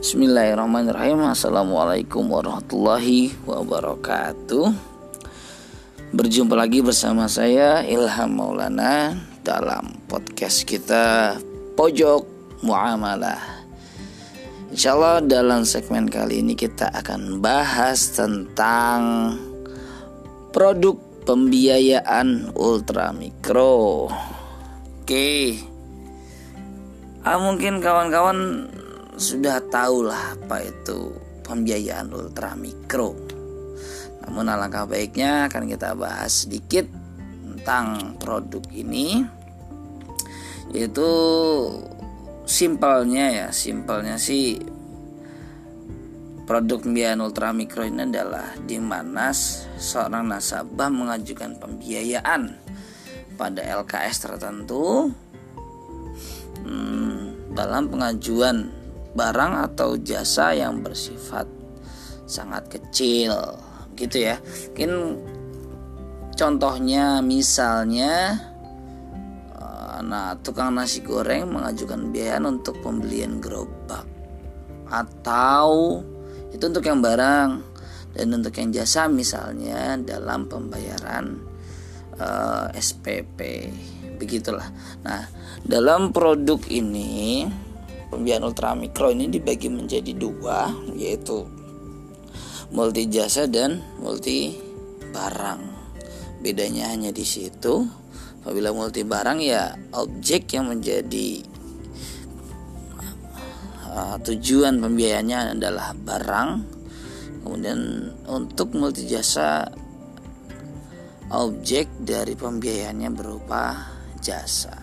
Bismillahirrahmanirrahim. Assalamualaikum warahmatullahi wabarakatuh. Berjumpa lagi bersama saya Ilham Maulana Dalam podcast kita Pojok Muamalah. Insya Allah dalam segmen kali ini kita akan bahas tentang Produk pembiayaan ultramikro. Oke. Ah, Mungkin kawan-kawan sudah tahu lah apa itu pembiayaan ultramikro. Namun alangkah baiknya akan kita bahas sedikit tentang produk ini yaitu simpelnya ya simpelnya sih produk pembiayaan ultramikro ini adalah di mana seorang nasabah mengajukan pembiayaan pada LKS tertentu hmm, dalam pengajuan barang atau jasa yang bersifat sangat kecil gitu ya. Mungkin contohnya misalnya eh, nah tukang nasi goreng mengajukan biaya untuk pembelian gerobak. Atau itu untuk yang barang. Dan untuk yang jasa misalnya dalam pembayaran eh, SPP begitulah. Nah dalam produk ini pembiayaan ultramikro ini dibagi menjadi dua yaitu multi jasa dan multi barang. Bedanya hanya di situ. Apabila multi barang ya objek yang menjadi uh, tujuan pembiayaannya adalah barang. Kemudian untuk multi jasa objek dari pembiayaannya berupa jasa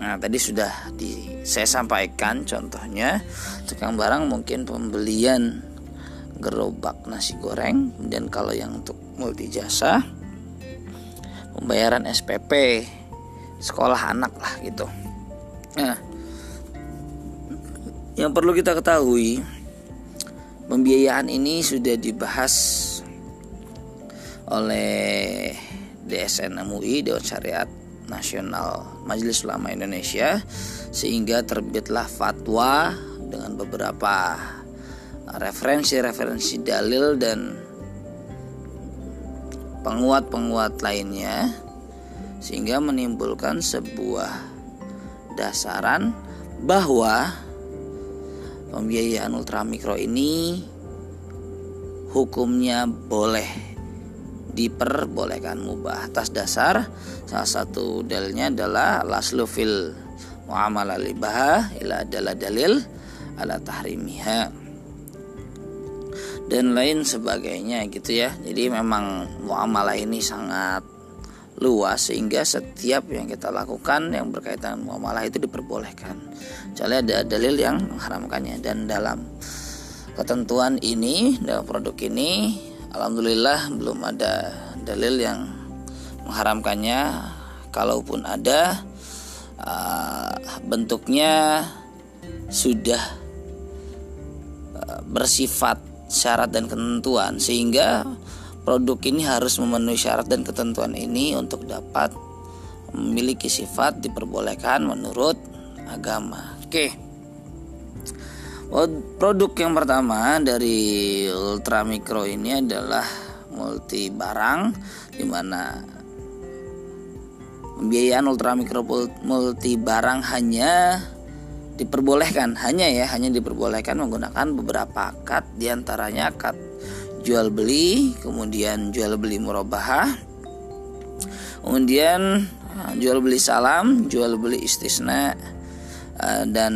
Nah, tadi sudah di saya sampaikan contohnya tukang barang mungkin pembelian gerobak nasi goreng, kemudian kalau yang untuk multi jasa pembayaran SPP sekolah anak lah gitu. Nah, yang perlu kita ketahui pembiayaan ini sudah dibahas oleh DSN MUI Dewan Syariat Nasional Majelis Ulama Indonesia sehingga terbitlah fatwa dengan beberapa referensi-referensi dalil dan penguat-penguat lainnya sehingga menimbulkan sebuah dasaran bahwa pembiayaan ultramikro ini hukumnya boleh diperbolehkan mubah atas dasar. Salah satu dalilnya adalah laslu fil muamalah libah ila adalah dalil ala tahrimiha. Dan lain sebagainya gitu ya. Jadi memang muamalah ini sangat luas sehingga setiap yang kita lakukan yang berkaitan muamalah itu diperbolehkan. Kecuali ada dalil yang mengharamkannya. Dan dalam ketentuan ini dalam produk ini Alhamdulillah belum ada dalil yang mengharamkannya kalaupun ada uh, bentuknya sudah uh, bersifat syarat dan ketentuan sehingga produk ini harus memenuhi syarat dan ketentuan ini untuk dapat memiliki sifat diperbolehkan menurut agama. Oke. Produk yang pertama dari ultramikro ini adalah multi barang di mana pembiayaan ultramikro multi barang hanya diperbolehkan hanya ya hanya diperbolehkan menggunakan beberapa akad di antaranya akad jual beli kemudian jual beli murabahah kemudian jual beli salam jual beli istisna dan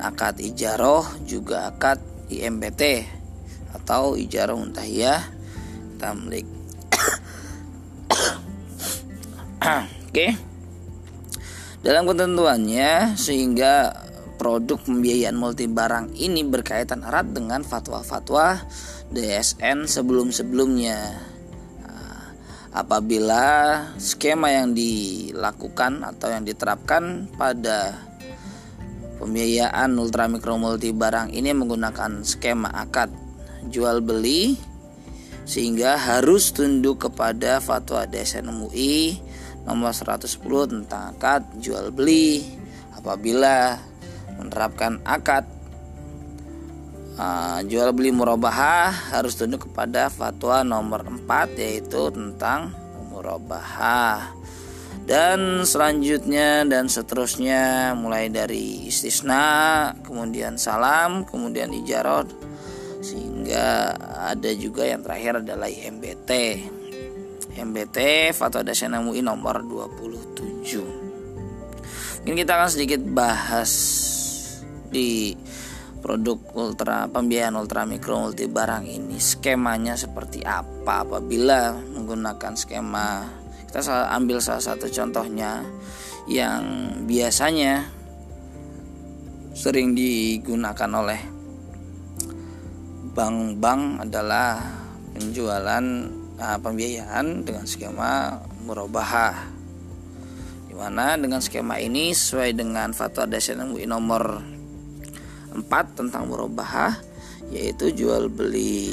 akad ijaroh juga akad IMPT atau ijaroh muntahiyah tamlik. Oke. Dalam ketentuannya sehingga produk pembiayaan multi barang ini berkaitan erat dengan fatwa-fatwa DSN sebelum-sebelumnya. Nah, apabila skema yang dilakukan atau yang diterapkan pada Pembiayaan ultramikro multi barang ini menggunakan skema akad jual beli sehingga harus tunduk kepada fatwa DSN MUI nomor 110 tentang akad jual beli apabila menerapkan akad. Uh, jual beli murabahah harus tunduk kepada fatwa nomor 4 yaitu tentang murabahah dan selanjutnya dan seterusnya mulai dari istisna kemudian salam kemudian ijarah sehingga ada juga yang terakhir adalah MBT MBT Fatwa Dasar MUI nomor 27 mungkin kita akan sedikit bahas di produk ultra pembiayaan ultra mikro multi barang ini. Skemanya seperti apa? Apabila menggunakan skema kita ambil salah satu contohnya yang biasanya sering digunakan oleh bank-bank adalah penjualan uh, pembiayaan dengan skema murabahah di mana dengan skema ini sesuai dengan fatwa dasar MUI nomor 4 tentang murabahah yaitu jual beli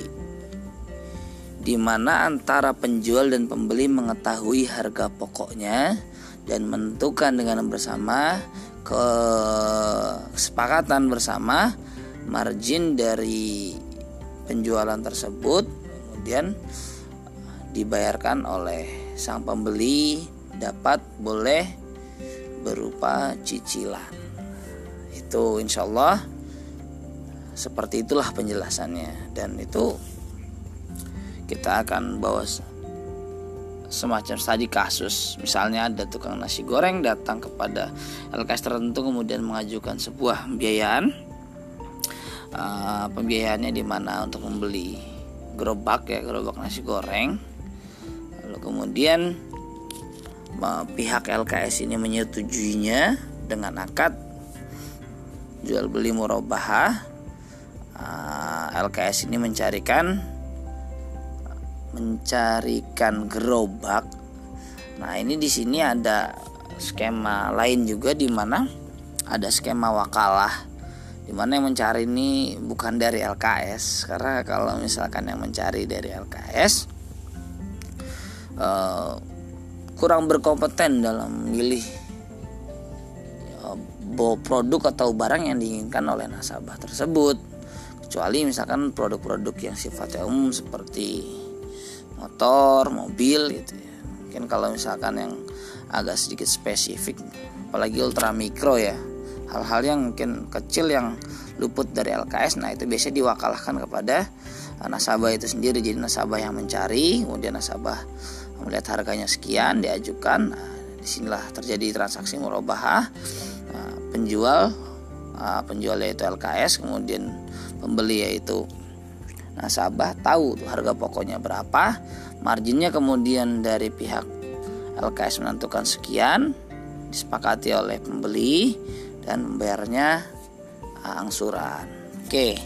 di mana antara penjual dan pembeli mengetahui harga pokoknya dan menentukan dengan bersama kesepakatan bersama margin dari penjualan tersebut kemudian dibayarkan oleh sang pembeli dapat boleh berupa cicilan. Itu insya Allah seperti itulah penjelasannya. Dan itu kita akan bawa semacam studi kasus. Misalnya ada tukang nasi goreng datang kepada LKS tertentu kemudian mengajukan sebuah pembiayaan. Uh, pembiayaannya di mana? Untuk membeli gerobak ya gerobak nasi goreng. Lalu kemudian uh, pihak LKS ini menyetujuinya dengan akad jual beli murabahah uh, LKS ini mencarikan mencarikan gerobak. Nah, ini di sini ada skema lain juga di mana ada skema wakalah di mana yang mencari ini bukan dari LKS karena kalau misalkan yang mencari dari LKS uh, kurang berkompeten dalam memilih uh, produk atau barang yang diinginkan oleh nasabah tersebut kecuali misalkan produk-produk yang sifatnya umum seperti motor, mobil gitu ya. Mungkin kalau misalkan yang agak sedikit spesifik, apalagi ultra mikro ya, hal-hal yang mungkin kecil yang luput dari LKS, nah itu biasanya diwakalahkan kepada eh, nasabah itu sendiri. Jadi nasabah yang mencari, kemudian nasabah melihat harganya sekian diajukan, nah, di sinilah terjadi transaksi murabahah nah, penjual uh, penjual yaitu LKS, kemudian pembeli yaitu nasabah tahu harga pokoknya berapa. Marginnya kemudian dari pihak LKS menentukan sekian disepakati oleh pembeli dan membayarnya angsuran. Oke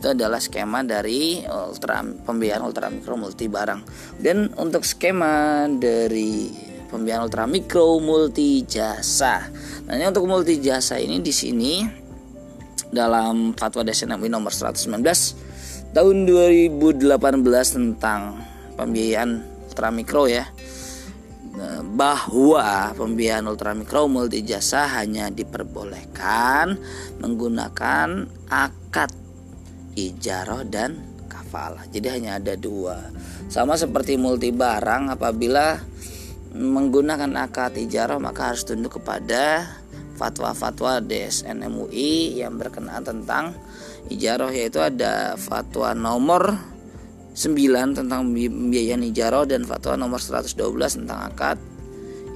itu adalah skema dari ultra pembiayaan ultra mikro multi barang. Dan untuk skema dari pembiayaan ultra mikro multi jasa. Nah ini untuk multi jasa ini di sini dalam fatwa DSNMI nomor 119 tahun 2018 tentang pembiayaan ultramikro ya. Nah, bahwa pembiayaan ultramikro multi jasa hanya diperbolehkan menggunakan akad ijaroh dan kafalah. Jadi hanya ada dua. Sama seperti multi barang apabila menggunakan akad ijaroh maka harus tunduk kepada fatwa-fatwa DSN MUI yang berkenaan tentang ijaroh yaitu ada fatwa nomor 9 tentang pembiayaan ijaroh dan fatwa nomor 112 tentang akad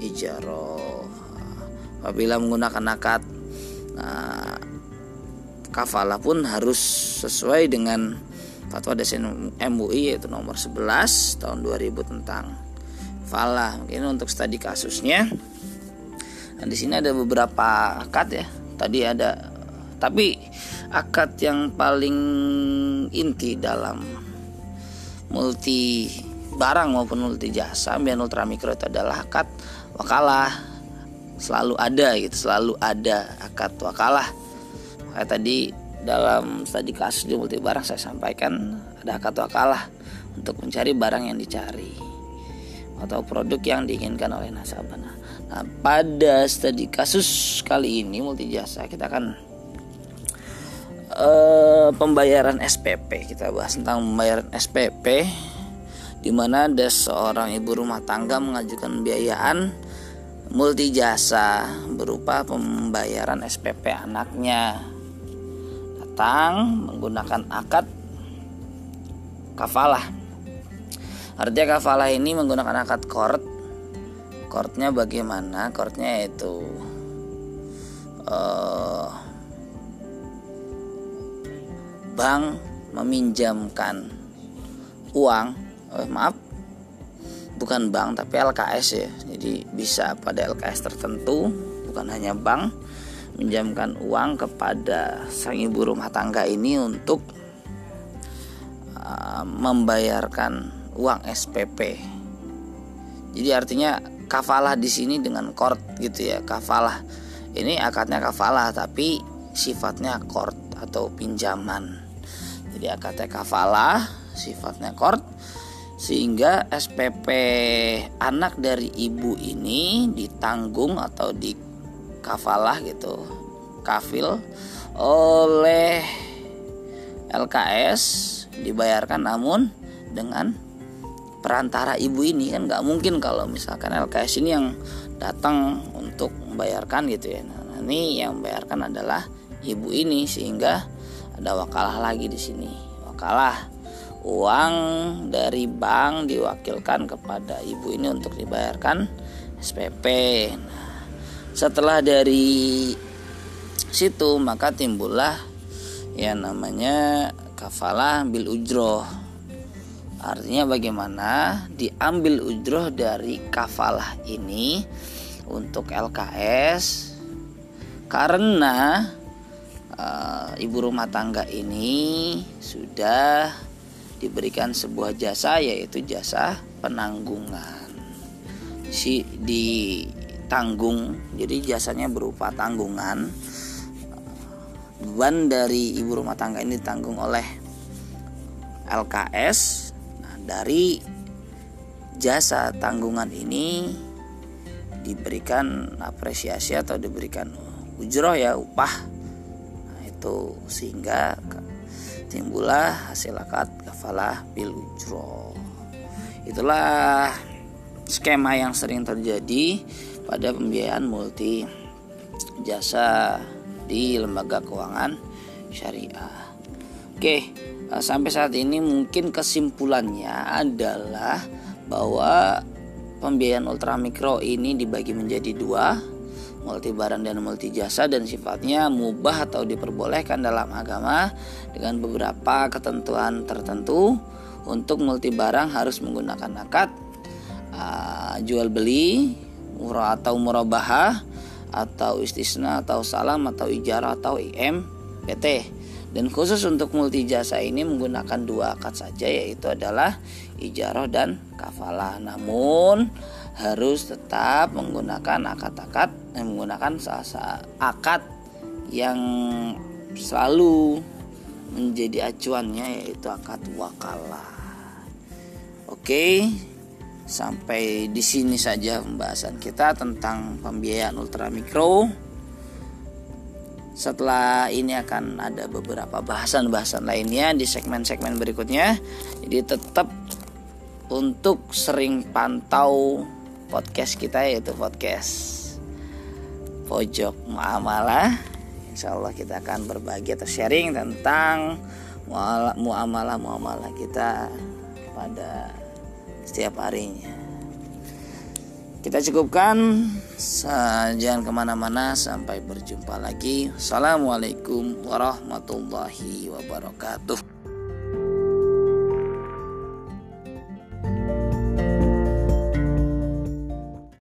ijaroh apabila menggunakan akad nah, kafalah pun harus sesuai dengan fatwa desain MUI yaitu nomor 11 tahun 2000 tentang falah. Mungkin untuk studi kasusnya nah, di sini ada beberapa akad ya. Tadi ada tapi akad yang paling inti dalam multi barang maupun multi jasa ambian ultra mikro itu adalah akad wakalah. Selalu ada gitu selalu ada akad wakalah. Kayak tadi dalam studi kasus di multi barang saya sampaikan ada akad wakalah untuk mencari barang yang dicari atau produk yang diinginkan oleh nasabah. Nah, pada studi kasus kali ini multi jasa kita akan uh, pembayaran SPP. Kita bahas tentang pembayaran SPP di mana ada seorang ibu rumah tangga mengajukan pembiayaan multi jasa berupa pembayaran SPP anaknya. Datang menggunakan akad kafalah. Artinya kafalah ini menggunakan akad kort. Kortnya bagaimana? Kortnya itu uh, bank meminjamkan uang eh, maaf bukan bank tapi LKS ya jadi bisa pada LKS tertentu bukan hanya bank minjamkan uang kepada sang ibu rumah tangga ini untuk uh, membayarkan uang SPP jadi artinya kafalah di sini dengan kort gitu ya kafalah. Ini akadnya kafalah tapi sifatnya kort atau pinjaman. Jadi akadnya kafalah sifatnya kort sehingga SPP anak dari ibu ini ditanggung atau di kafalah gitu kafil oleh LKS dibayarkan namun dengan perantara ibu ini kan nggak mungkin kalau misalkan LKS ini yang datang untuk membayarkan gitu ya. Nah ini yang membayarkan adalah ibu ini sehingga ada wakalah lagi di sini. Wakalah uang dari bank diwakilkan kepada ibu ini untuk dibayarkan SPP nah, setelah dari situ maka timbullah ya namanya kafalah bil ujroh artinya bagaimana? Diambil ujroh dari kafalah ini untuk LKS karena uh, ibu rumah tangga ini sudah diberikan sebuah jasa yaitu jasa penanggungan. Si ditanggung jadi jasanya berupa tanggungan. Beban dari ibu rumah tangga ini ditanggung oleh LKS dari jasa tanggungan ini diberikan apresiasi atau diberikan ujroh ya upah. Itu sehingga timbullah hasil akad kafalah bil ujro itulah skema yang sering terjadi pada pembiayaan multi jasa di lembaga keuangan syariah oke eh, sampai saat ini mungkin kesimpulannya adalah bahwa pembiayaan ultramikro ini dibagi menjadi dua multi barang dan multi jasa dan sifatnya mubah atau diperbolehkan dalam agama dengan beberapa ketentuan tertentu. Untuk multi barang harus menggunakan akad uh, jual beli murah atau murabahah atau istisna atau salam atau ijarah atau IM PT dan khusus untuk multi jasa ini menggunakan dua akad saja yaitu adalah ijarah dan kafalah namun harus tetap menggunakan akad-akad yang eh, menggunakan akad yang selalu menjadi acuannya yaitu akad wakalah. Oke, sampai di sini saja pembahasan kita tentang pembiayaan ultramikro. Setelah ini akan ada beberapa bahasan-bahasan lainnya di segmen-segmen berikutnya. Jadi tetap untuk sering pantau podcast kita yaitu podcast pojok muamalah Insya Allah kita akan berbagi atau sharing tentang muamalah muamalah kita pada setiap harinya kita cukupkan. Jangan ke mana-mana sampai berjumpa lagi. Assalamualaikum warahmatullahi wabarakatuh